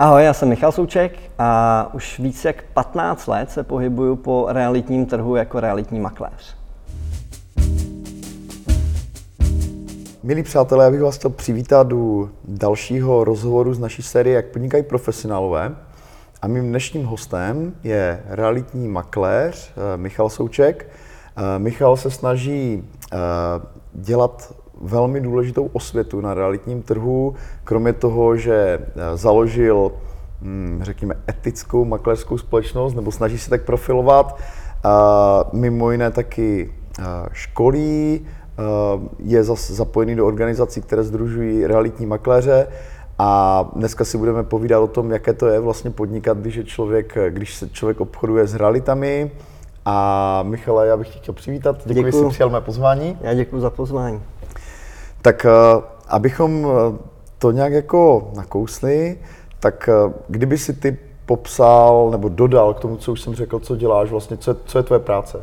Ahoj, já jsem Michal Souček a už víc jak 15 let se pohybuju po realitním trhu jako realitní makléř. Milí přátelé, já bych vás chtěl přivítat u dalšího rozhovoru z naší série Jak podnikají profesionálové. A mým dnešním hostem je realitní makléř eh, Michal Souček. Eh, Michal se snaží eh, dělat velmi důležitou osvětu na realitním trhu, kromě toho, že založil, hm, řekněme, etickou makléřskou společnost, nebo snaží se tak profilovat, mimo jiné taky školí, je zapojený do organizací, které združují realitní makléře a dneska si budeme povídat o tom, jaké to je vlastně podnikat, když, je člověk, když se člověk obchoduje s realitami. A Michala, já bych tě chtěl přivítat. Děkuji, že jsi přijal mé pozvání. Já děkuji za pozvání. Tak eh, abychom eh, to nějak jako nakousli, tak eh, kdyby si ty popsal nebo dodal k tomu, co už jsem řekl, co děláš vlastně, co je, co je tvoje práce?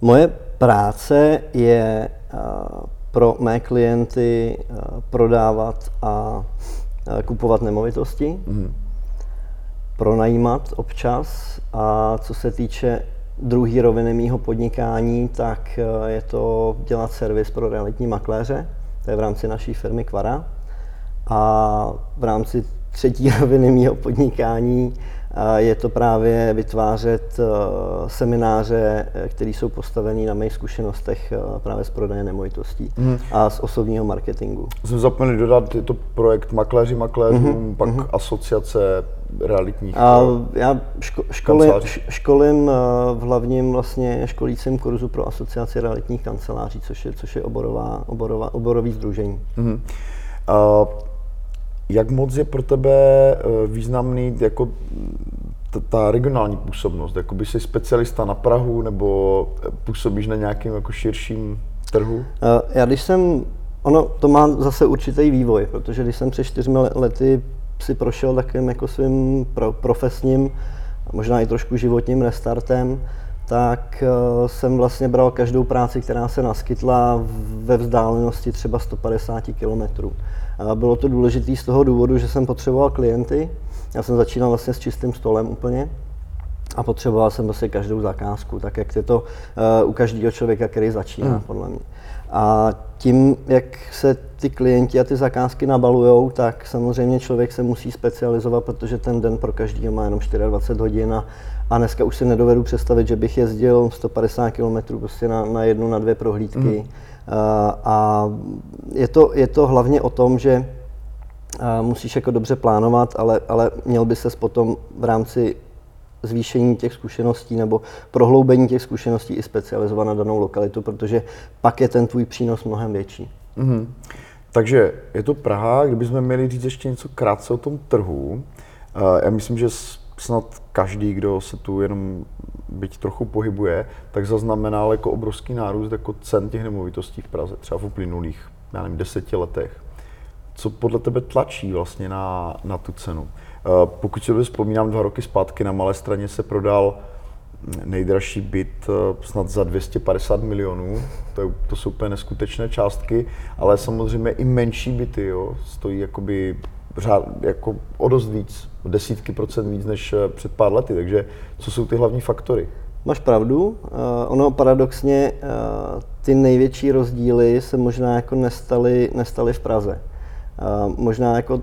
Moje práce je pro mé klienty prodávat a kupovat nemovitosti, mm. pronajímat občas a co se týče druhé roviny mýho podnikání, tak eh, je to dělat servis pro realitní makléře, to je v rámci naší firmy Kvara. A v rámci třetí roviny mýho podnikání je to právě vytvářet eh, semináře, eh, které jsou postavené na mých zkušenostech eh, právě z prodeje nemovitostí mm. a z osobního marketingu. Jsem zapomněl dodat, je to projekt Makléři makléřům, mm-hmm. pak mm-hmm. asociace realitních a Já ško- školím, školím v hlavním vlastně školícím kurzu pro asociaci realitních kanceláří, což je, což je oborová, oborová, oborový združení. Mm-hmm. Uh, jak moc je pro tebe významný jako ta regionální působnost? Jakoby jsi specialista na Prahu nebo působíš na nějakém jako širším trhu? Eh, já když jsem, ono to má zase určitý vývoj, protože když jsem před čtyřmi lety si prošel takovým jako svým pro, profesním, možná i trošku životním restartem, tak uh, jsem vlastně bral každou práci, která se naskytla ve vzdálenosti třeba 150 kilometrů. Bylo to důležité z toho důvodu, že jsem potřeboval klienty. Já jsem začínal vlastně s čistým stolem úplně a potřeboval jsem vlastně každou zakázku, tak jak je to uh, u každého člověka, který začíná, hmm. podle mě. A tím, jak se ty klienti a ty zakázky nabalujou, tak samozřejmě člověk se musí specializovat, protože ten den pro každého má jenom 24 hodin a, a dneska už si nedovedu představit, že bych jezdil 150 km prostě na, na jednu, na dvě prohlídky. Hmm Eh, a je to, je to hlavně o tom, že musíš jako dobře plánovat, ale, ale měl by ses potom v rámci zvýšení těch zkušeností nebo prohloubení těch zkušeností i specializovat na danou lokalitu, protože pak je ten tvůj přínos mnohem větší. Mm-hmm. Takže je to Praha, kdybychom měli říct ještě něco krátce o tom trhu. Eh, já myslím, že snad každý, kdo se tu jenom byť trochu pohybuje, tak zaznamenal jako obrovský nárůst jako cen těch nemovitostí v Praze, třeba v uplynulých, já nevím, deseti letech. Co podle tebe tlačí vlastně na, na tu cenu? Eh, pokud si vzpomínám, dva roky zpátky na Malé straně se prodal nejdražší byt eh, snad za 250 milionů, to, je, to jsou úplně neskutečné částky, ale samozřejmě i menší byty jo, stojí jakoby řád, jako o dost víc, desítky procent víc než eh, před pár lety. Takže co jsou ty hlavní faktory? Máš pravdu. Ono paradoxně ty největší rozdíly se možná jako nestaly, nestaly v Praze. Možná jako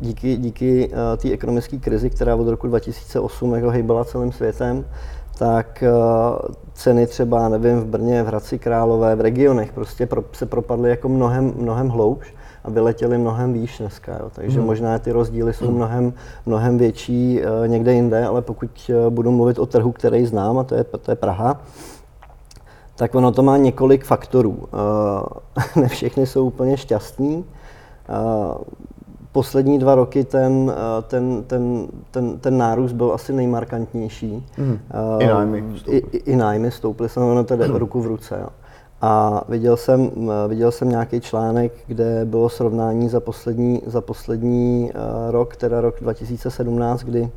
díky, díky uh, té ekonomické krizi, která od roku 2008 jako hejbala celým světem, tak uh, ceny třeba, nevím, v Brně, v Hradci Králové, v regionech prostě pro, se propadly jako mnohem, mnohem hloubš a vyletěli mnohem výš dneska. Jo. Takže hmm. možná ty rozdíly jsou hmm. mnohem, mnohem větší uh, někde jinde, ale pokud budu mluvit o trhu, který znám, a to je, to je Praha, tak ono to má několik faktorů. Ne všechny jsou úplně šťastní. Uh, poslední dva roky ten, ten, ten, ten, ten nárůst byl asi nejmarkantnější. Mm. Uh, I nájmy stouply. I, i, nájmy stouply, samozřejmě to jde ruku v ruce. Jo. A viděl jsem, viděl jsem nějaký článek, kde bylo srovnání za poslední, za poslední rok, teda rok 2017, kdy,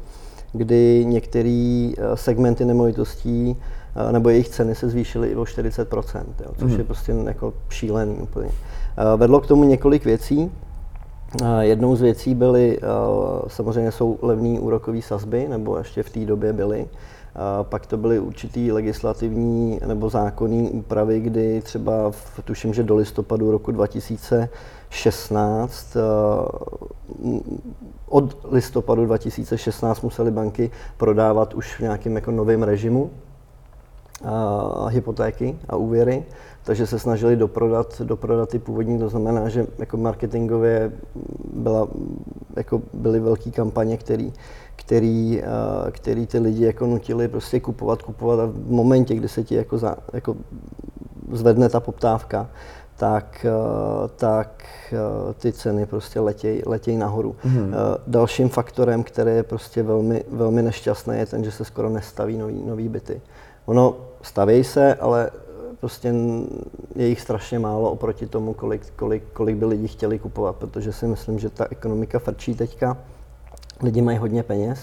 kdy některé segmenty nemovitostí nebo jejich ceny se zvýšily i o 40 jo, což mm. je prostě jako šílený úplně. Vedlo k tomu několik věcí. Jednou z věcí byly, samozřejmě jsou levné úrokové sazby, nebo ještě v té době byly. Pak to byly určitý legislativní nebo zákonní úpravy, kdy třeba v, tuším, že do listopadu roku 2016, od listopadu 2016 musely banky prodávat už v nějakém jako novém režimu hypotéky a úvěry takže se snažili doprodat, doprodat ty původní, to znamená, že jako marketingově byla, jako byly velké kampaně, který, který, který ty lidi jako nutili prostě kupovat, kupovat a v momentě, kdy se ti jako, za, jako zvedne ta poptávka, tak, tak ty ceny prostě letějí letěj nahoru. Mm-hmm. Dalším faktorem, který je prostě velmi, velmi nešťastný, je ten, že se skoro nestaví nový, nový byty. Ono staví se, ale prostě je jich strašně málo oproti tomu, kolik, kolik, kolik by lidi chtěli kupovat, protože si myslím, že ta ekonomika frčí teďka. Lidi mají hodně peněz,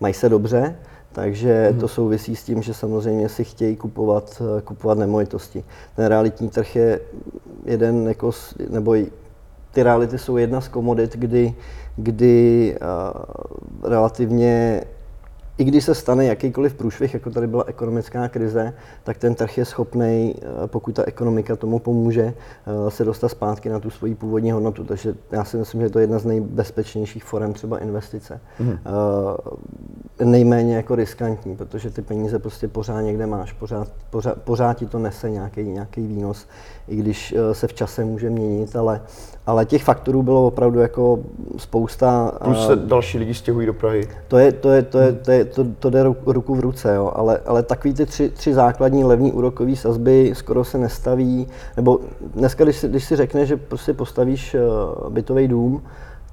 mají se dobře, takže hmm. to souvisí s tím, že samozřejmě si chtějí kupovat, kupovat nemovitosti. Ten realitní trh je jeden, jako, nebo ty reality jsou jedna z komodit, kdy, kdy uh, relativně i když se stane jakýkoliv průšvih, jako tady byla ekonomická krize, tak ten trh je schopný, eh, pokud ta ekonomika tomu pomůže, eh, se dostat zpátky na tu svoji původní hodnotu. Takže já si myslím, že to je jedna z nejbezpečnějších forem třeba investice. Mm. Nejméně jako riskantní, protože ty peníze prostě pořád někde máš, pořád, pořád, pořád ti to nese nějaký, nějaký výnos, i když se v čase může měnit, ale, ale těch faktorů bylo opravdu jako spousta. Plus se další lidi stěhují do Prahy. To je, to je, to je, to je, to, to jde ruku v ruce, jo. Ale, ale takový ty tři, tři základní levní úrokové sazby skoro se nestaví, nebo dneska, když si, když si řekne, že prostě postavíš eh, bytový dům,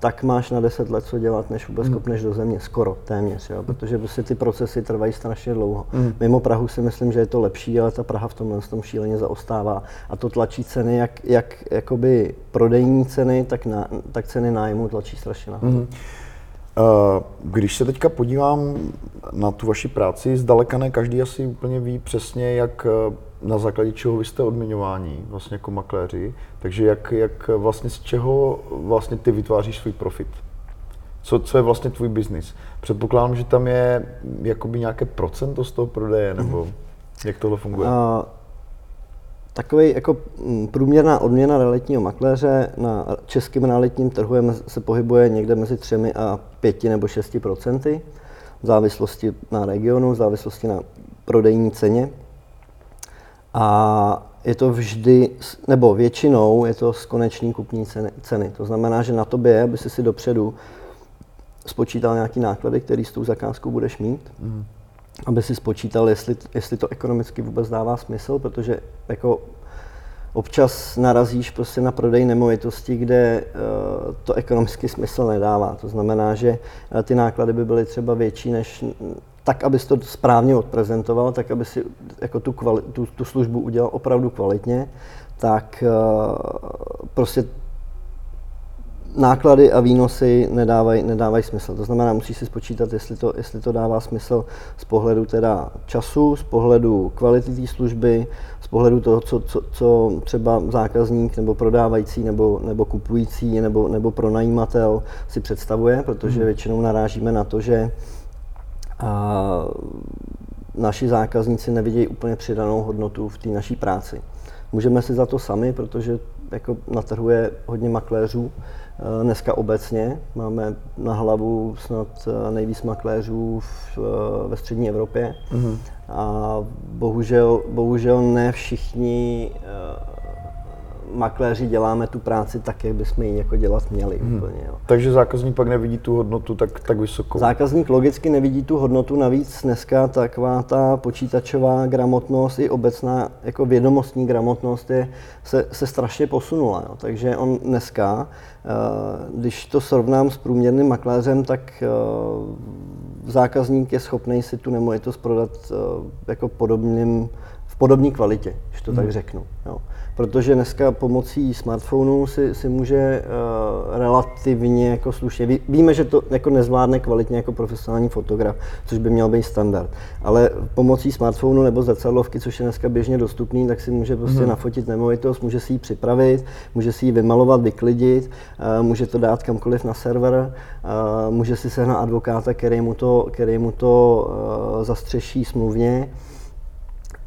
tak máš na 10 let co dělat, než vůbec hmm. kopneš do země, skoro, téměř, jo? protože prostě ty procesy trvají strašně dlouho. Mm. Mimo Prahu si myslím, že je to lepší, ale ta Praha v tomhle tom šíleně zaostává a to tlačí ceny, jak, jak jakoby prodejní ceny, tak, na, tak ceny nájmu tlačí strašně nahoru. Mm. Když se teďka podívám na tu vaši práci, zdaleka ne každý asi úplně ví přesně, jak eh, na základě čeho vy jste odměňováni vlastně jako makléři, takže jak, jak vlastně z čeho vlastně ty vytváříš svůj profit? Co, co je vlastně tvůj biznis? Předpokládám, že tam je jakoby nějaké procento z toho prodeje, nebo jak tohle funguje? Uh, Takový jako mm, průměrná odměna realitního makléře na českém realitním trhu se pohybuje někde mezi 3 a 5 nebo 6 procenty, v závislosti na regionu, v závislosti na prodejní ceně. A je to vždy, nebo většinou je to z konečný kupní ceny. ceny. To znamená, že na tobě aby si si dopředu spočítal nějaký náklady, který s tou zakázkou budeš mít. Mm aby si spočítal, jestli, jestli to ekonomicky vůbec dává smysl, protože jako občas narazíš prostě na prodej nemovitosti, kde uh, to ekonomický smysl nedává. To znamená, že uh, ty náklady by byly třeba větší než tak, abys to správně odprezentoval, tak, aby si jako tu, kvali, tu, tu službu udělal opravdu kvalitně, tak uh, prostě náklady a výnosy nedávají, nedávají smysl. To znamená, musíš si spočítat, jestli to, jestli to dává smysl z pohledu teda času, z pohledu kvality té služby, z pohledu toho, co, co, co třeba zákazník nebo prodávající nebo, nebo kupující nebo, nebo pronajímatel si představuje, protože hmm. většinou narážíme na to, že a, naši zákazníci nevidějí úplně přidanou hodnotu v té naší práci. Můžeme si za to sami, protože jako na trhu je hodně makléřů, Eh, dneska obecně máme na hlavu snad eh, nejvíc makléřů v, eh, ve střední Evropě. Mm-hmm. A bohužel, bohužel ne všichni makléři děláme tu práci tak, jak bychom ji jako dělat měli. Hmm. Úplně, jo. Takže zákazník pak nevidí tu hodnotu tak, tak vysokou? Zákazník logicky nevidí tu hodnotu, navíc dneska taková ta počítačová gramotnost i obecná jako vědomostní gramotnost je, se, se strašně posunula. Jo. Takže on dneska, eh, když to srovnám s průměrným makléřem, tak eh, zákazník je schopný si tu nemovitost prodat eh, jako podobným v podobné kvalitě, když to hmm. tak řeknu. Jo. Protože dneska pomocí smartphonu si, si může uh, relativně jako slušně, ví, víme, že to jako nezvládne kvalitně jako profesionální fotograf, což by měl být standard, ale pomocí smartphonu nebo zrcadlovky, což je dneska běžně dostupný, tak si může prostě hmm. nafotit nemovitost, může si ji připravit, může si ji vymalovat, vyklidit, uh, může to dát kamkoliv na server, uh, může si sehnat advokáta, který mu to, který mu to uh, zastřeší smluvně,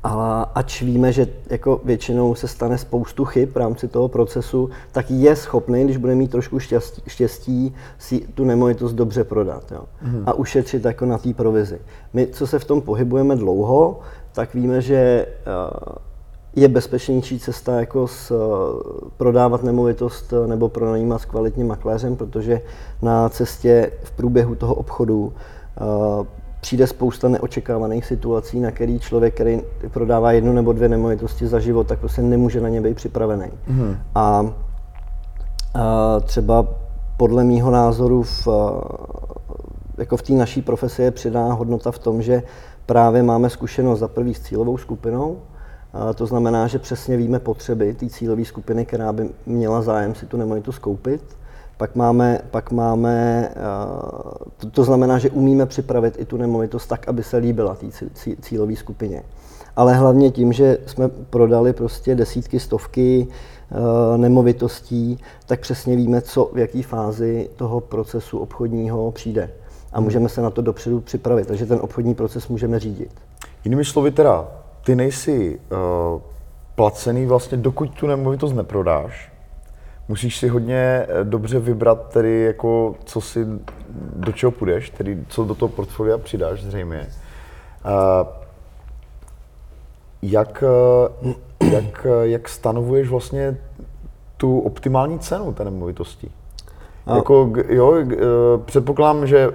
a ač víme, že jako většinou se stane spoustu chyb v rámci toho procesu, tak je schopný, když bude mít trošku štěstí, štěstí si tu nemovitost dobře prodat jo? Mm. a ušetřit jako na té provizi. My, co se v tom pohybujeme dlouho, tak víme, že eh, je bezpečnější cesta jako s, eh, prodávat nemovitost eh, nebo pronajímat s kvalitním makléřem, protože na cestě v průběhu toho obchodu přijde spousta neočekávaných situací, na který člověk, který prodává jednu nebo dvě nemovitosti za život, tak prostě nemůže na ně být připravený. Mm. A, a třeba podle mýho názoru v, jako v té naší profesi je přidaná hodnota v tom, že právě máme zkušenost za prvý s cílovou skupinou, a to znamená, že přesně víme potřeby té cílové skupiny, která by měla zájem si tu nemovitost koupit pak máme, pak máme to, to znamená, že umíme připravit i tu nemovitost tak, aby se líbila té cílové skupině. Ale hlavně tím, že jsme prodali prostě desítky, stovky nemovitostí, tak přesně víme, co v jaké fázi toho procesu obchodního přijde. A můžeme se na to dopředu připravit, takže ten obchodní proces můžeme řídit. Jinými slovy teda, ty nejsi uh, placený vlastně, dokud tu nemovitost neprodáš, musíš si hodně eh, dobře vybrat tedy jako, co si, do čeho půjdeš, tedy co do toho portfolia přidáš zřejmě. Uh, jak, eh, jak, jak stanovuješ vlastně tu optimální cenu té nemovitosti? A... Jako, jo, předpokládám, že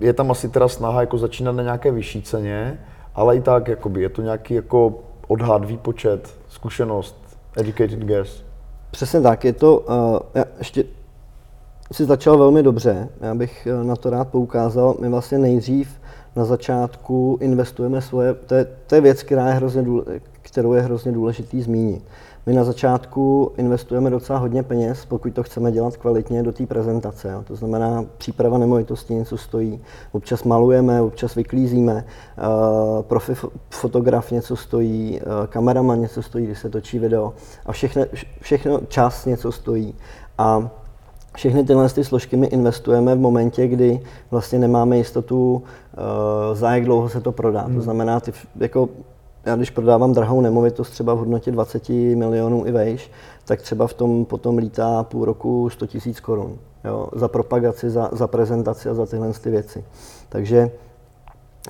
je tam asi teda snaha jako začínat na nějaké vyšší ceně, ale i tak jakoby, je to nějaký jako odhad, výpočet, zkušenost, educated guess. Přesně tak, je to, uh, já ještě si začal velmi dobře, já bych eh, na to rád poukázal, my vlastně nejdřív na začátku investujeme svoje, to je, to je věc, která je hrozně důle, kterou je hrozně důležitý zmínit. My na začátku investujeme docela hodně peněz, pokud to chceme dělat kvalitně do té prezentace. Jo. To znamená, příprava nemovitosti něco stojí, občas malujeme, občas vyklízíme, uh, profi fotograf něco stojí, uh, kameraman něco stojí, když se točí video a všechno, všechno čas něco stojí. A všechny tyhle ty složky my investujeme v momentě, kdy vlastně nemáme jistotu, uh, za jak dlouho se to prodá. Hmm. To znamená, ty, jako já když prodávám drahou nemovitost třeba v hodnotě 20 milionů i vejš, tak třeba v tom potom lítá půl roku 100 tisíc korun. Jo, za propagaci, za, za prezentaci a za tyhle ty věci. Takže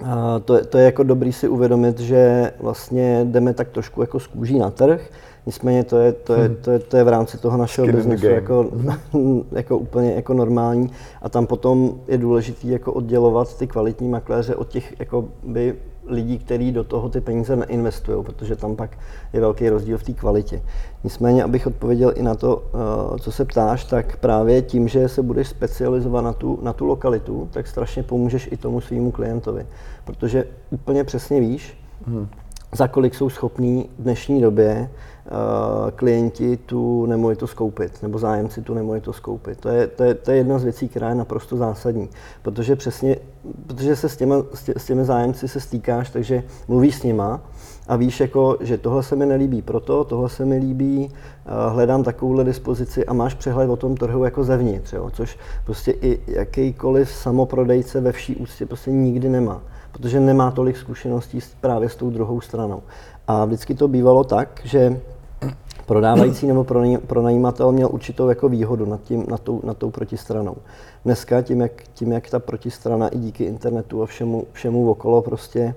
a to, to je jako dobrý si uvědomit, že vlastně jdeme tak trošku jako z kůží na trh, nicméně to je, to je, to je, to je v rámci toho našeho biznesu jako, jako úplně jako normální a tam potom je důležité jako oddělovat ty kvalitní makléře od těch jako by lidí, kteří do toho ty peníze neinvestují, protože tam pak je velký rozdíl v té kvalitě. Nicméně, abych odpověděl i na to, eh, co se ptáš, tak právě tím, že se budeš specializovat na tu, na tu lokalitu, tak strašně pomůžeš i tomu svýmu klientovi, protože úplně přesně víš, hmm. Za kolik jsou schopní v dnešní době uh, klienti tu nemovitost koupit, nebo zájemci tu nemovitost koupit. To je, to, je, to je jedna z věcí, která je naprosto zásadní, protože přesně, protože se s těmi, s těmi zájemci se stýkáš, takže mluvíš s nima a víš, jako, že tohle se mi nelíbí proto, tohle se mi líbí, uh, hledám takovouhle dispozici a máš přehled o tom trhu jako zevnitř, jo? což prostě i jakýkoliv samoprodejce ve vší úctě prostě nikdy nemá protože nemá tolik zkušeností právě s tou druhou stranou. A vždycky to bývalo tak, že prodávající nebo pronajímatel měl určitou jako výhodu nad, tím, nad, tou, nad tou protistranou. Dneska tím jak, tím, jak ta protistrana i díky internetu a všemu, všemu okolo prostě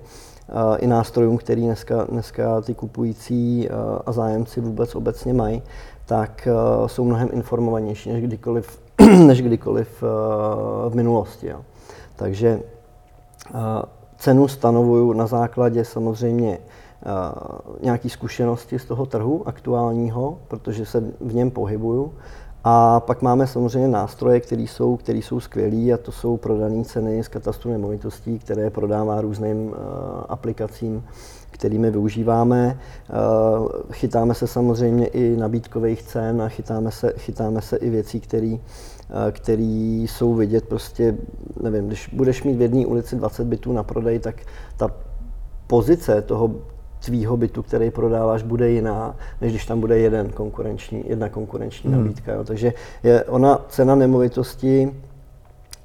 uh, i nástrojům, který dneska, dneska ty kupující uh, a zájemci vůbec obecně mají, tak uh, jsou mnohem informovanější než kdykoliv, než kdykoliv v minulosti. Jo. Takže cenu stanovuju na základě samozřejmě nějaké zkušenosti z toho trhu aktuálního, protože se v něm pohybuju A pak máme samozřejmě nástroje, které jsou, který jsou skvělé a to jsou prodané ceny z katastru nemovitostí, které prodává různým uh, aplikacím, kterými využíváme. Uh, chytáme se samozřejmě i nabídkových cen a chytáme se, chytáme se i věcí, které který jsou vidět prostě, nevím, když budeš mít v jedné ulici 20 bytů na prodej, tak ta pozice toho tvýho bytu, který prodáváš, bude jiná, než když tam bude jeden konkurenční, jedna konkurenční hmm. nabídka. Jo. Takže je ona cena nemovitosti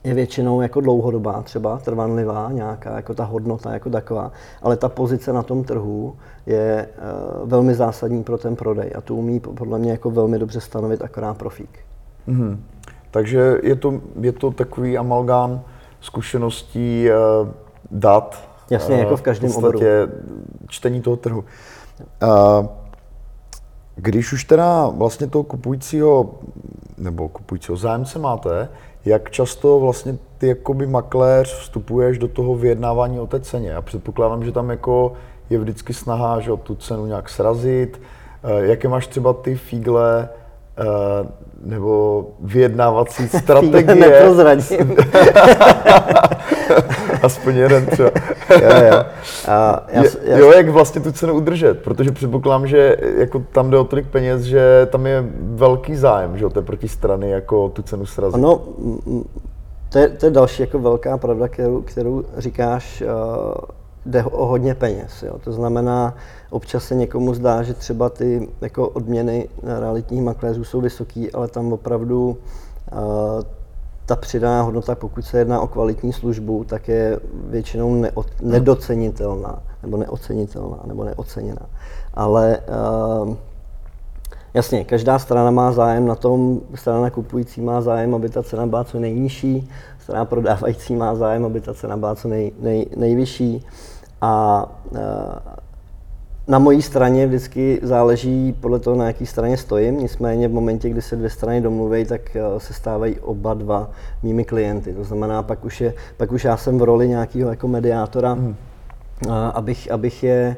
je většinou jako dlouhodobá, třeba trvanlivá, nějaká jako ta hodnota jako taková, ale ta pozice na tom trhu je uh, velmi zásadní pro ten prodej a tu umí podle mě jako velmi dobře stanovit akorát profík. Hmm. Takže je to, je to takový amalgám zkušeností, uh, dat, Jasně, jako v každém v oboru. čtení toho trhu. Když už teda vlastně toho kupujícího nebo kupujícího zájemce máte, jak často vlastně ty jakoby makléř vstupuješ do toho vyjednávání o té ceně? Já předpokládám, že tam jako je vždycky snaha, že o tu cenu nějak srazit. Jaké máš třeba ty fígle nebo vyjednávací strategie? Aspoň jeden třeba. jo, jo. A já, já, jo, jak vlastně tu cenu udržet, protože předpokládám, že jako tam jde o tolik peněz, že tam je velký zájem, že o té protistrany, jako tu cenu srazit. Ano, to je, to je další jako velká pravda, kterou, kterou říkáš, uh, jde o hodně peněz. Jo. To znamená, občas se někomu zdá, že třeba ty jako odměny realitních makléřů jsou vysoký, ale tam opravdu uh, ta přidaná hodnota, pokud se jedná o kvalitní službu, tak je většinou neod, nedocenitelná, nebo neocenitelná, nebo neoceněná. Ale uh, jasně, každá strana má zájem na tom, strana kupující má zájem, aby ta cena byla co nejnižší, strana prodávající má zájem, aby ta cena byla co nej, nej, nejvyšší. A uh, na mojí straně vždycky záleží podle toho, na jaký straně stojím. Nicméně v momentě, kdy se dvě strany domluví, tak eh, se stávají oba dva mými klienty. To znamená, pak už, je, pak už já jsem v roli nějakého jako mediátora, hmm. abych, abych je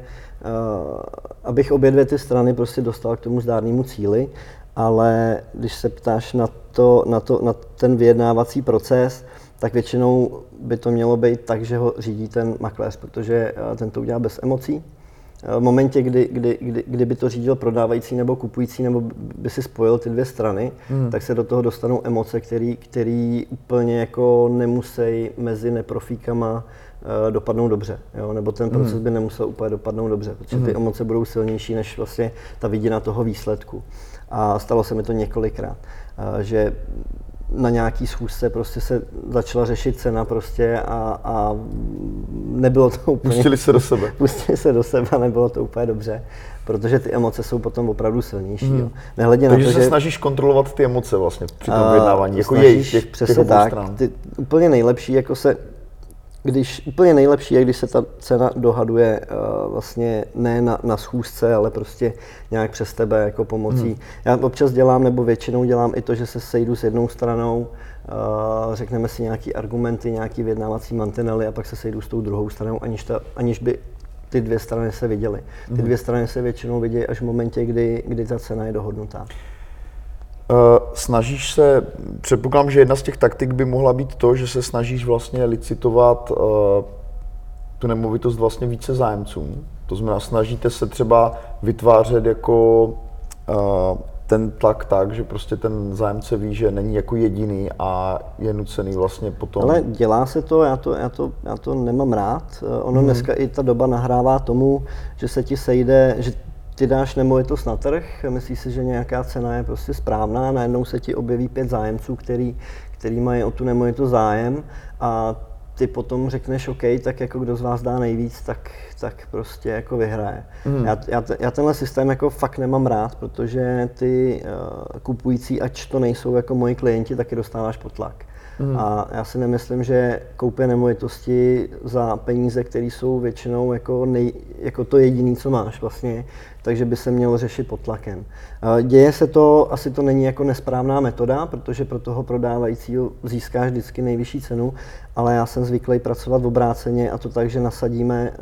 abych obě dvě ty strany prostě dostal k tomu zdárnému cíli, ale když se ptáš na, to, na, to, na ten vyjednávací proces, tak většinou by to mělo být tak, že ho řídí ten makléř, protože eh, ten to udělá bez emocí, v momentě, kdy, kdy, kdy, kdyby to řídil prodávající nebo kupující, nebo by si spojil ty dvě strany, hmm. tak se do toho dostanou emoce, který, který úplně jako nemusí mezi neprofíkama uh, dopadnout dobře, jo? nebo ten proces hmm. by nemusel úplně dopadnout dobře, protože ty hmm. emoce budou silnější než vlastně ta vidina toho výsledku. A stalo se mi to několikrát, uh, že na nějaký schůzce prostě se začala řešit cena prostě a, a nebylo to úplně... Pustili se do sebe. Pustili se do sebe a nebylo to úplně dobře, protože ty emoce jsou potom opravdu silnější. Hmm. Jo. Nehledě Takže na to, se že... snažíš kontrolovat ty emoce vlastně při tom vyjednávání, jako jejich, těch, přesně těch tak. Stran. Ty, úplně nejlepší, jako se když úplně nejlepší je, když se ta cena dohaduje uh, vlastně ne na, na schůzce, ale prostě nějak přes tebe jako pomocí. Hmm. Já občas dělám, nebo většinou dělám i to, že se sejdu s jednou stranou, uh, řekneme si nějaký argumenty, nějaký vyjednávací mantinely a pak se sejdu s tou druhou stranou, aniž, ta, aniž by ty dvě strany se viděly. Ty hmm. dvě strany se většinou vidí až v momentě, kdy, kdy ta cena je dohodnutá. Uh, snažíš se, předpokládám, že jedna z těch taktik by mohla být to, že se snažíš vlastně licitovat uh, tu nemovitost vlastně více zájemcům. To znamená, snažíte se třeba vytvářet jako uh, ten tlak tak, že prostě ten zájemce ví, že není jako jediný a je nucený vlastně potom... Ale dělá se to, já to, já to, já to nemám rád. Ono hmm. dneska i ta doba nahrává tomu, že se ti sejde, že ty dáš nemovitost na trh, myslíš si, že nějaká cena je prostě správná, najednou se ti objeví pět zájemců, který, který mají o tu nemovitost zájem a ty potom řekneš, OK, tak jako kdo z vás dá nejvíc, tak, tak prostě jako vyhraje. Mm. Já, já, já tenhle systém jako fakt nemám rád, protože ty uh, kupující, ať to nejsou jako moji klienti, taky dostáváš pod tlak. Mm. A já si nemyslím, že koupě nemovitosti za peníze, které jsou většinou jako, nej, jako to jediné, co máš vlastně, takže by se mělo řešit pod tlakem. Děje se to, asi to není jako nesprávná metoda, protože pro toho prodávajícího získáš vždycky nejvyšší cenu, ale já jsem zvyklý pracovat v obráceně a to tak, že nasadíme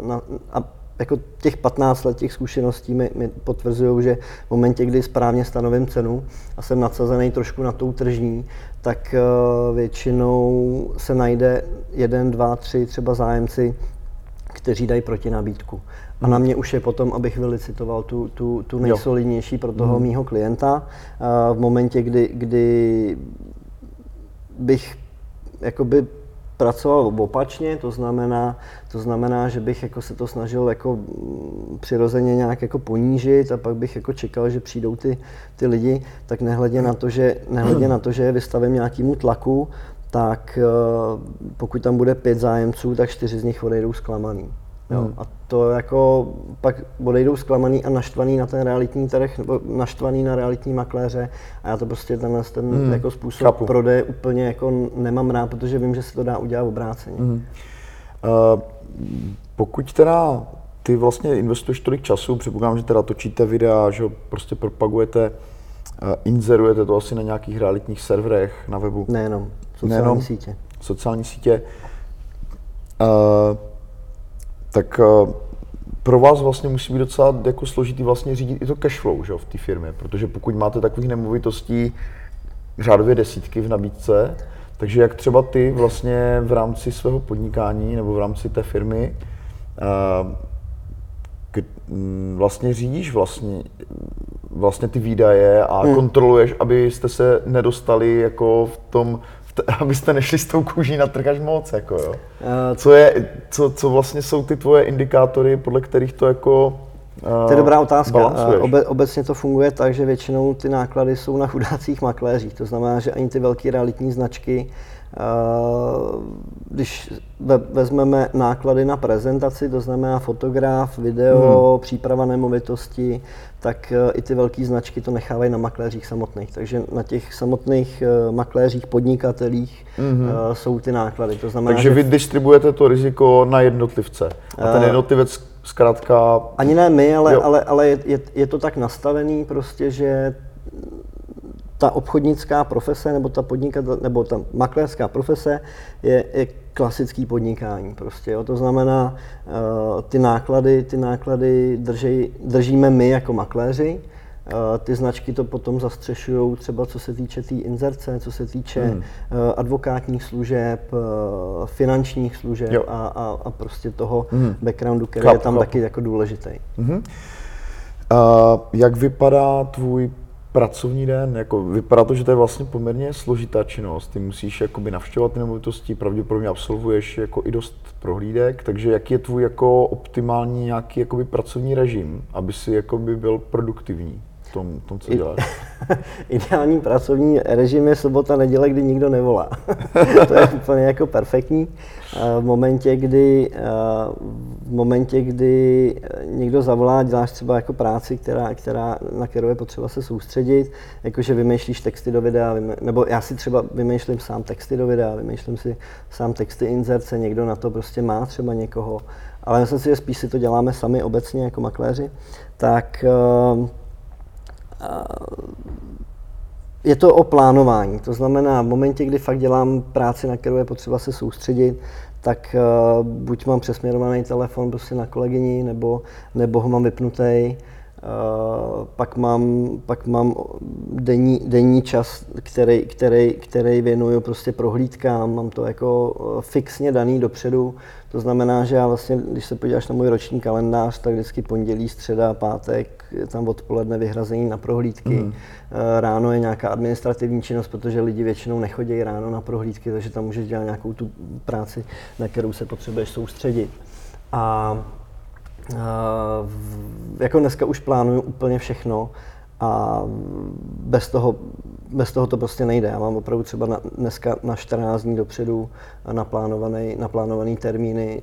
na, a jako těch 15 let těch zkušeností mi, mi potvrzují, že v momentě, kdy správně stanovím cenu a jsem nadsazený trošku na tou tržní, tak uh, většinou se najde jeden, dva, tři třeba zájemci, kteří dají proti nabídku. A na mě už je potom, abych vylicitoval tu, tu, tu nejsolidnější pro toho mm. mýho klienta. Uh, v momentě, kdy, kdy bych jakoby pracoval opačně, to znamená, to znamená, že bych jako se to snažil jako mm, přirozeně nějak jako ponížit a pak bych jako čekal, že přijdou ty, ty lidi, tak nehledě na to, že, nehledě na to, že je vystavím nějakému tlaku, tak eh, pokud tam bude pět zájemců, tak čtyři z nich odejdou zklamaný. Jo, hmm. a to jako pak odejdou zklamaný a naštvaný na ten realitní trh, nebo naštvaný na realitní makléře a já to prostě tenhle ten hmm. jako způsob Chápu. prodeje úplně jako nemám rád, protože vím, že se to dá udělat obráceně. Hmm. Uh, pokud teda ty vlastně investuješ tolik času, předpokládám, že teda točíte videa, že prostě propagujete, uh, inzerujete to asi na nějakých realitních serverech na webu. Nejenom, sociální Nejenom, sítě. Sociální sítě. Uh, tak uh, pro vás vlastně musí být docela jako složitý vlastně řídit i to cash flow že, v té firmě, protože pokud máte takových nemovitostí řádově desítky v nabídce, takže jak třeba ty vlastně v rámci svého podnikání nebo v rámci té firmy uh, k, mm, vlastně řídíš vlastně, vlastně ty výdaje a hmm. kontroluješ, abyste se nedostali jako v tom abyste nešli s tou kůží na trh až moc, jako jo. Uh, co, je, co, co vlastně jsou ty tvoje indikátory, podle kterých to jako to je dobrá otázka. Uh, obe, obecně to funguje tak, že většinou ty náklady jsou na chudácích makléřích. To znamená, že ani ty velké realitní značky když vezmeme náklady na prezentaci, to znamená fotograf, video, hmm. příprava nemovitosti, tak e, i ty velké značky to nechávají na makléřích samotných. Takže na těch samotných makléřích, podnikatelích hmm. jsou ty náklady. To znamená, Takže že... vy distribuujete to riziko na jednotlivce. A ten jednotlivec zkrátka... Ani ne my, ale, ale, ale je, je, je to tak nastavený prostě, že ta obchodnická profese nebo ta podnikatel, nebo ta makléřská profese je, je klasický podnikání prostě. Jo. To znamená, uh, ty náklady, ty náklady drží, držíme my jako makléři, ty značky to potom zastřešují třeba co se týče té tý inzerce, co se týče hmm. uh, advokátních služeb, uh, finančních služeb a, a, a prostě toho hmm. backgroundu, který Kap, je tam kap. taky jako důležitý. Hmm. Uh, jak vypadá tvůj pracovní den, jako vypadá to, že to je vlastně poměrně složitá činnost. Ty musíš jakoby navštěvovat nemovitosti, pravděpodobně absolvuješ jako i dost prohlídek, takže jaký je tvůj jako optimální nějaký jakoby pracovní režim, aby si jakoby byl produktivní? V tom, tom co děláš? Ideální pracovní režim je sobota, neděle, kdy nikdo nevolá. to je úplně jako perfektní. V momentě, kdy, v momentě, kdy někdo zavolá, děláš třeba jako práci, která, která, na kterou je potřeba se soustředit, jakože vymýšlíš texty do videa, nebo já si třeba vymýšlím sám texty do videa, vymýšlím si sám texty inzerce, někdo na to prostě má třeba někoho, ale myslím si, že spíš si to děláme sami obecně jako makléři, tak je to o plánování. To znamená, v momentě, kdy fakt dělám práci, na kterou je potřeba se soustředit, tak uh, buď mám přesměrovaný telefon prostě na kolegyni, nebo, nebo ho mám vypnutý. Uh, pak mám, pak mám denní, denní čas, který, který, který věnuju prostě prohlídkám, mám to jako fixně daný dopředu, to znamená, že já vlastně, když se podíváš na můj roční kalendář, tak vždycky pondělí, středa, pátek, je tam odpoledne vyhrazení na prohlídky. Mm. Ráno je nějaká administrativní činnost, protože lidi většinou nechodí ráno na prohlídky, takže tam můžeš dělat nějakou tu práci, na kterou se potřebuješ soustředit. A jako dneska už plánuju úplně všechno a bez toho, bez toho to prostě nejde. Já mám opravdu třeba na, dneska na 14 dní dopředu naplánovaný, naplánovaný termíny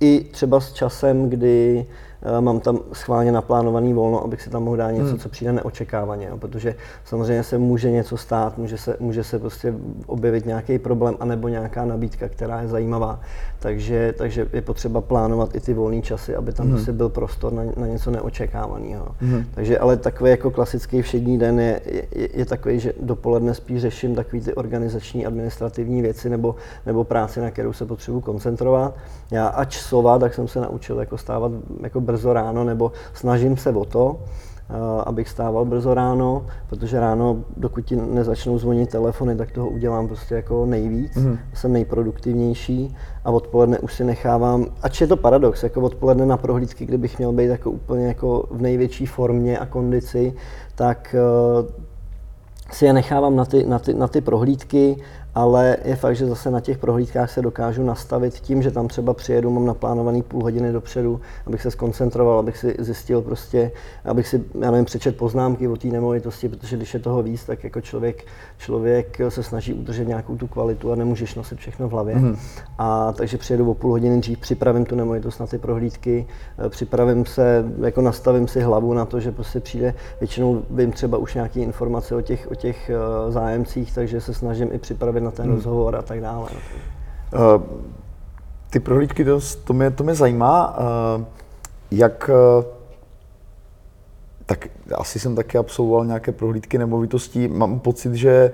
i třeba s časem, kdy Eh, mám tam schválně naplánovaný volno, abych si tam mohl dát něco, hmm. co přijde neočekávaně, jo, protože samozřejmě se může něco stát, může se, může se prostě objevit nějaký problém anebo nějaká nabídka, která je zajímavá. Takže, takže je potřeba plánovat i ty volné časy, aby tam hmm. prostě byl prostor na, na něco neočekávaného. Hmm. Takže ale takový jako klasický všední den je, je, je takový, že dopoledne spíš řeším takové ty organizační, administrativní věci nebo, nebo práci, na kterou se potřebuji koncentrovat. Já ač sova, tak jsem se naučil jako stávat jako brzo ráno, nebo snažím se o to, uh, abych stával brzo ráno, protože ráno, dokud ti nezačnou zvonit telefony, tak toho udělám prostě jako nejvíc, mm. jsem nejproduktivnější a odpoledne už si nechávám, ač je to paradox, jako odpoledne na prohlídky, kdybych měl být jako úplně jako v největší formě a kondici, tak uh, si je nechávám na ty, na ty, na ty prohlídky, ale je fakt, že zase na těch prohlídkách se dokážu nastavit tím, že tam třeba přijedu, mám naplánovaný půl hodiny dopředu, abych se skoncentroval, abych si zjistil prostě, abych si, já nevím, přečet poznámky o té nemovitosti, protože když je toho víc, tak jako člověk, člověk se snaží udržet nějakou tu kvalitu a nemůžeš nosit všechno v hlavě. Mm. A takže přijedu o půl hodiny dřív, připravím tu nemovitost na ty prohlídky, eh, připravím se, jako nastavím si hlavu na to, že prostě přijde, většinou vím třeba už nějaké informace o těch, o těch eh, zájemcích, takže se snažím i připravit připravit na ten hmm. rozhovor a tak dále. Uh, ty prohlídky, to, to, mě, to mě zajímá. Uh, jak uh, tak asi jsem taky absolvoval nějaké prohlídky nemovitostí. Mám pocit, že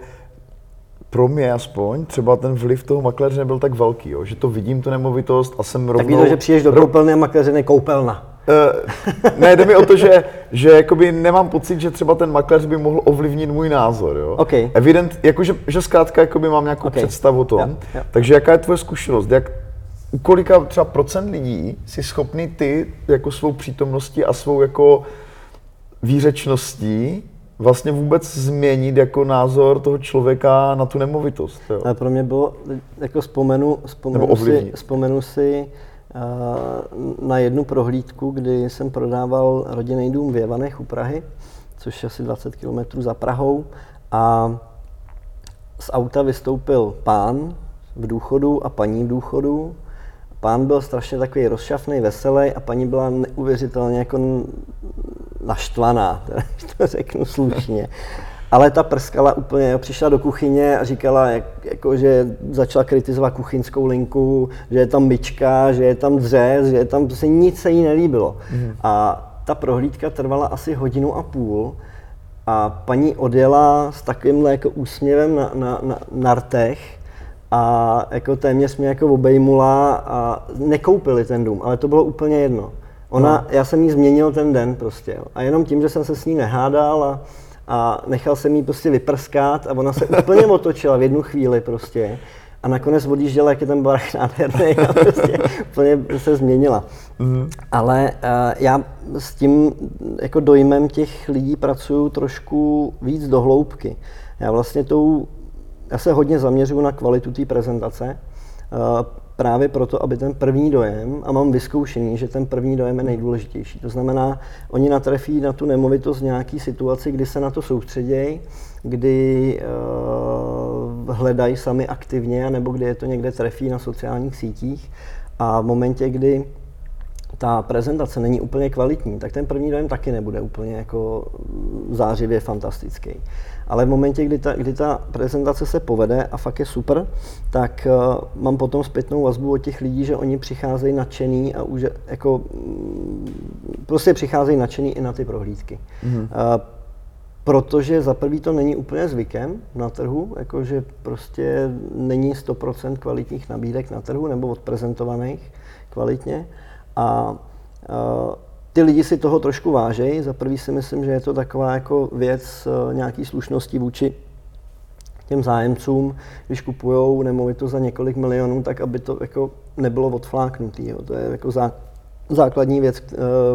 pro mě aspoň třeba ten vliv toho makléře nebyl tak velký, jo? že to vidím, tu nemovitost a jsem rovnou... Tak to, že přijdeš do koupelny a makléře koupelna. Uh, ne, jde mi o to, že, že jakoby nemám pocit, že třeba ten makléř by mohl ovlivnit můj názor. Jo? Okay. Evident, jakože, že zkrátka jakoby mám nějakou okay. představu o tom. Yeah, yeah. Takže jaká je tvoje zkušenost? Jak, u kolika třeba procent lidí si schopný ty jako svou přítomností a svou jako výřečností vlastně vůbec změnit jako názor toho člověka na tu nemovitost. Jo? Ale pro mě bylo, jako vzpomenu, vzpomenu, si, vzpomenu si na jednu prohlídku, kdy jsem prodával rodinný dům v Jevanech u Prahy, což je asi 20 km za Prahou. A z auta vystoupil pán v důchodu a paní v důchodu. Pán byl strašně takový rozšafný, veselý a paní byla neuvěřitelně jako naštvaná, to řeknu slušně ale ta prskala úplně, přišla do kuchyně a říkala, jak, jako, že začala kritizovat kuchyňskou linku, že je tam myčka, že je tam dřez, že je tam prostě nic se jí nelíbilo. Mm. A ta prohlídka trvala asi hodinu a půl a paní odjela s takovýmhle jako úsměvem na, na, na, na rtech a jako téměř mě jako obejmula a nekoupili ten dům, ale to bylo úplně jedno. Ona, no. já jsem jí změnil ten den prostě jo. a jenom tím, že jsem se s ní nehádal a a nechal jsem jí prostě vyprskat a ona se úplně otočila v jednu chvíli prostě a nakonec odjížděla, jak je ten barák nádherný a prostě úplně se změnila. Mm-hmm. Ale uh, já s tím jako dojmem těch lidí pracuju trošku víc do hloubky. Já vlastně tou, já se hodně zaměřuju na kvalitu té prezentace. Právě proto, aby ten první dojem, a mám vyzkoušený, že ten první dojem je nejdůležitější. To znamená, oni natrefí na tu nemovitost nějaký situaci, kdy se na to soustředějí, kdy uh, hledají sami aktivně, nebo kdy je to někde trefí na sociálních sítích. A v momentě, kdy ta prezentace není úplně kvalitní, tak ten první dojem taky nebude úplně jako zářivě fantastický. Ale v momentě, kdy ta, kdy ta prezentace se povede a fakt je super, tak uh, mám potom zpětnou vazbu od těch lidí, že oni přicházejí nadšený a už jako mm, prostě přicházejí nadšený i na ty prohlídky. Mm-hmm. Uh, protože za prvý to není úplně zvykem na trhu, jakože prostě není 100% kvalitních nabídek na trhu nebo odprezentovaných kvalitně. A uh, ty lidi si toho trošku vážejí. Za prvý si myslím, že je to taková jako věc uh, nějaký slušnosti vůči těm zájemcům, když kupují nemovitost za několik milionů, tak aby to jako nebylo odfláknutý. Jo. To je jako zá, základní věc,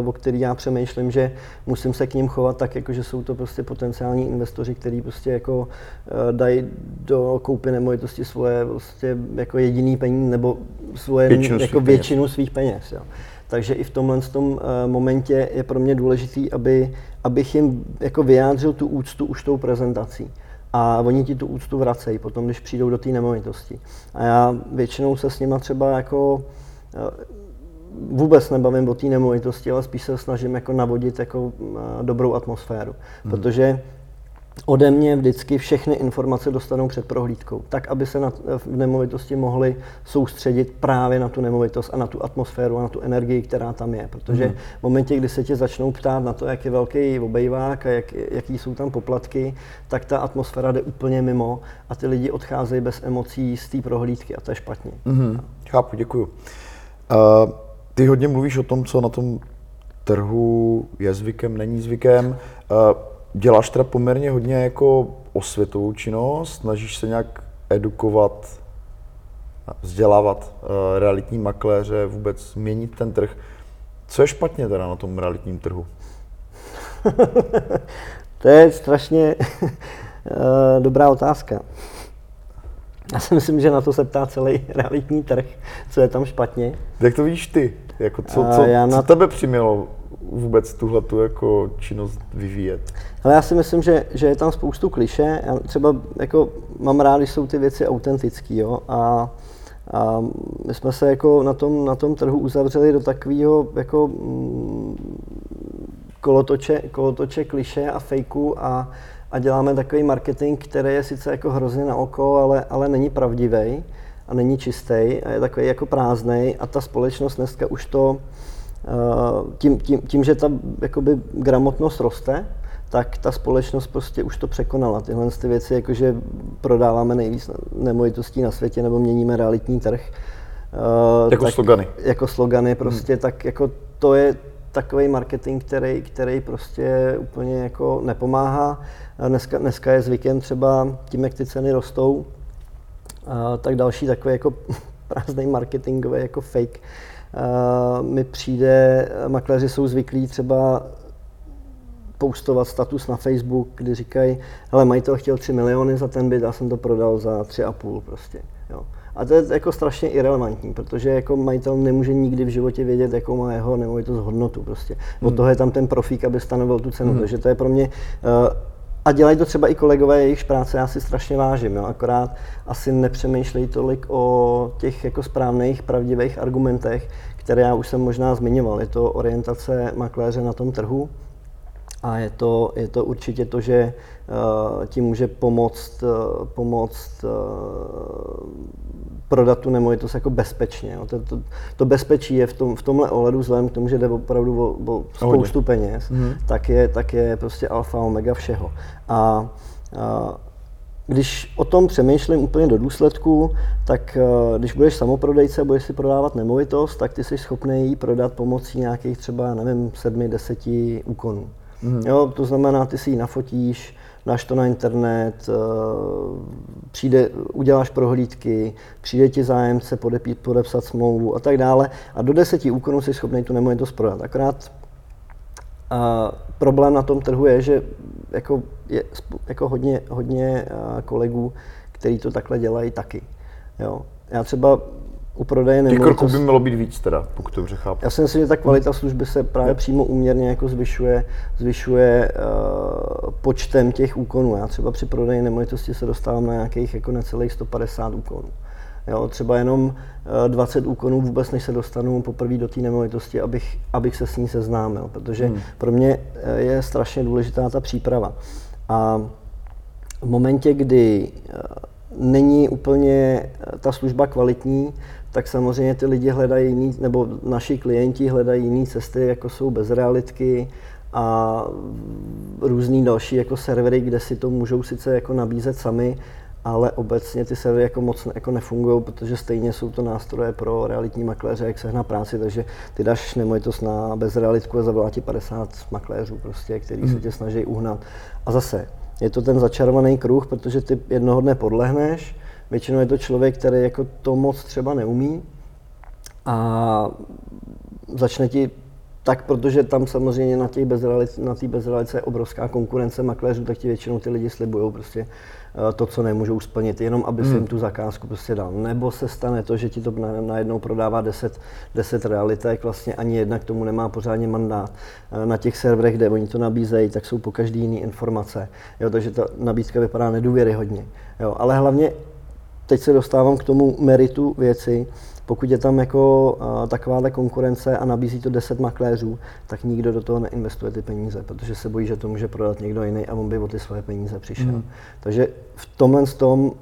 uh, o který já přemýšlím, že musím se k ním chovat tak, jako že jsou to prostě potenciální investoři, kteří prostě jako uh, dají do koupy nemovitosti svoje prostě jako jediný peníze nebo svoje většinu jako svých většinu peněz. svých peněz. Jo. Takže i v tomhle tom eh, momentě je pro mě důležitý, aby, abych jim jako vyjádřil tu úctu už tou prezentací. A oni ti tu úctu vracejí potom, když přijdou do té nemovitosti. A já většinou se s nima třeba jako eh, vůbec nebavím o té nemovitosti, ale spíš se snažím jako navodit jako eh, dobrou atmosféru. Hmm. Protože ode mě vždycky všechny informace dostanou před prohlídkou, tak aby se na, v nemovitosti mohli soustředit právě na tu nemovitost a na tu atmosféru a na tu energii, která tam je. Protože mm. v momentě, kdy se tě začnou ptát na to, jak je velký obejvák a jak, jaký jsou tam poplatky, tak ta atmosféra jde úplně mimo a ty lidi odcházejí bez emocí z té prohlídky a to je špatně. Mm. Chápu, děkuju. Uh, ty hodně mluvíš o tom, co na tom trhu je zvykem, není zvykem. Děláš teda poměrně hodně jako osvětovou činnost, snažíš se nějak edukovat, vzdělávat realitní makléře, vůbec změnit ten trh. Co je špatně teda na tom realitním trhu? to je strašně dobrá otázka. Já si myslím, že na to se ptá celý realitní trh, co je tam špatně. Jak to víš ty? Jako co, co, já na... co tebe přimělo vůbec tuhle tu jako činnost vyvíjet? Ale já si myslím, že, že je tam spoustu kliše. Já třeba jako mám rád, když jsou ty věci autentické. Jo? A, a my jsme se jako na tom, na tom trhu uzavřeli do takového jako mm, kolotoče, kolotoče kliše a fejku a, a děláme takový marketing, který je sice jako hrozně na oko, ale, ale není pravdivý a není čistý a je takový jako prázdný a ta společnost dneska už to tím, tím, tím že ta jakoby gramotnost roste, tak ta společnost prostě už to překonala. Tyhle ty věci, jakože prodáváme nejvíc nemovitostí na světě nebo měníme realitní trh. Uh, jako tak, slogany. Jako slogany prostě, hmm. tak jako to je takový marketing, který, který prostě úplně jako nepomáhá. Dneska, dneska je zvykem třeba tím, jak ty ceny rostou, a tak další takový jako prázdný marketingový jako fake mi přijde, makléři jsou zvyklí třeba postovat status na Facebook, kdy říkají, hele, majitel chtěl 3 miliony za ten byt, já jsem to prodal za 3,5 prostě. Jo. A to je jako strašně irrelevantní, protože jako majitel nemůže nikdy v životě vědět, jakou má jeho nemovitost hodnotu prostě. Od hmm. toho je tam ten profík, aby stanovil tu cenu. Hmm. Takže to je pro mě uh, a dělají to třeba i kolegové, jejich práce já si strašně vážím, jo? akorát asi nepřemýšlejí tolik o těch jako správných, pravdivých argumentech, které já už jsem možná zmiňoval. Je to orientace makléře na tom trhu, a je to, je to určitě to, že uh, ti může pomoct, uh, pomoct uh, prodat tu nemovitost jako bezpečně. Jo. To, to, to bezpečí je v, tom, v tomhle ohledu, vzhledem k tomu, že jde opravdu o, o spoustu Hodně. peněz, mm. tak, je, tak je prostě alfa omega všeho. A, a když o tom přemýšlím úplně do důsledku, tak když budeš samoprodejce a budeš si prodávat nemovitost, tak ty jsi schopný ji prodat pomocí nějakých třeba, nevím, sedmi, deseti úkonů. Mm. Jo, to znamená, ty si ji nafotíš, dáš to na internet, eh, přijde, uděláš prohlídky, přijde ti zájemce podepít, podepsat smlouvu a tak dále. A do deseti úkonů jsi schopný tu nemovitost prodat. Akorát a problém na tom trhu je, že jako je jako hodně, hodně eh, kolegů, kteří to takhle dělají taky. Jo. Já třeba u prodeje Těch kroků by mělo být víc teda, pokud to chápu. Já si myslím, že ta kvalita služby se právě přímo úměrně jako zvyšuje, zvyšuje uh, počtem těch úkonů. Já třeba při prodeji nemovitosti se dostávám na nějakých jako necelých 150 úkonů. Jo, třeba jenom uh, 20 úkonů vůbec, než se dostanu poprvé do té nemovitosti, abych, abych se s ní seznámil, protože hmm. pro mě uh, je strašně důležitá ta příprava. A v momentě, kdy není úplně ta služba kvalitní, tak samozřejmě ty lidi hledají jiný, nebo naši klienti hledají jiné cesty, jako jsou bezrealitky a různý další jako servery, kde si to můžou sice jako nabízet sami, ale obecně ty servery jako moc jako nefungují, protože stejně jsou to nástroje pro realitní makléře, jak sehnat práci, takže ty dáš nemovitost na bezrealitku a zavolá ti 50 makléřů, prostě, který mm. se mhm. tě snaží uhnat. A zase, je to ten začarovaný kruh, protože ty jednoho dne podlehneš, Většinou je to člověk, který jako to moc třeba neumí a začne ti tak, protože tam samozřejmě na té bezrealice, na bezrealice je obrovská konkurence makléřů, tak ti většinou ty lidi slibují prostě eh, to, co nemůžou splnit, jenom aby si jim hmm. tu zakázku prostě dal. Nebo se stane to, že ti to najednou prodává 10, 10 realitek, vlastně ani jedna k tomu nemá pořádně mandát. Eh, na těch serverech, kde oni to nabízejí, tak jsou po každý jiný informace. Jo, takže ta nabídka vypadá nedůvěryhodně. Jo, ale hlavně teď se dostávám k tomu meritu věci. Pokud je tam jako uh, takováhle konkurence a nabízí to 10 makléřů, tak nikdo do toho neinvestuje ty peníze, protože se bojí, že to může prodat někdo jiný a on by o ty svoje peníze přišel. Mm. Takže v tomhle tom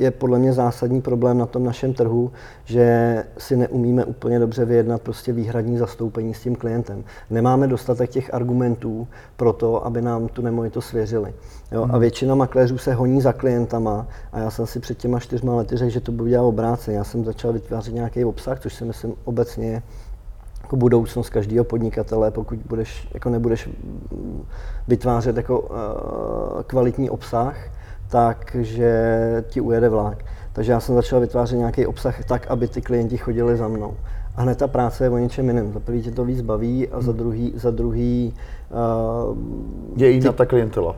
je podle mě zásadní problém na tom našem trhu, že si neumíme úplně dobře vyjednat prostě výhradní zastoupení s tím klientem. Nemáme dostatek těch argumentů pro to, aby nám tu nemovitost svěřili. Jo? Hmm. A většina makléřů se honí za klientama a já jsem si před těma čtyřma lety řekl, že to bude dělat obráceně. Já jsem začal vytvářet nějaký obsah, což si myslím obecně jako budoucnost každého podnikatele, pokud budeš, jako nebudeš vytvářet jako uh, kvalitní obsah, takže ti ujede vlak. Takže já jsem začal vytvářet nějaký obsah tak, aby ty klienti chodili za mnou. A hned ta práce je o něčem jiném. Za prvý tě to víc baví a za druhý, za druhý uh, je jiná ta klientela.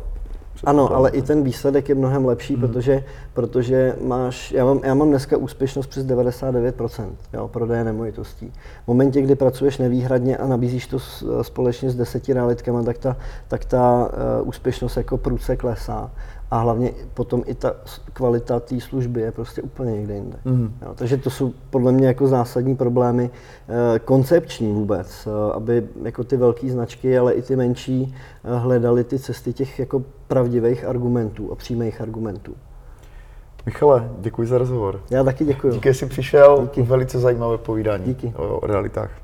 Ano, ale i ten výsledek je mnohem lepší, hmm. protože, protože máš, já mám, já mám dneska úspěšnost přes 99% jo, prodeje nemovitostí. V momentě, kdy pracuješ nevýhradně a nabízíš to společně s deseti realitkama, tak ta, tak ta uh, úspěšnost jako průce klesá a hlavně potom i ta kvalita té služby je prostě úplně někde jinde. Mm. Jo, takže to jsou podle mě jako zásadní problémy eh, koncepční vůbec, eh, aby jako ty velké značky, ale i ty menší eh, hledali ty cesty těch jako pravdivých argumentů a přímých argumentů. Michale, děkuji za rozhovor. Já taky děkuji. Díky, že jsi přišel. Díky. Velice zajímavé povídání Díky. o realitách.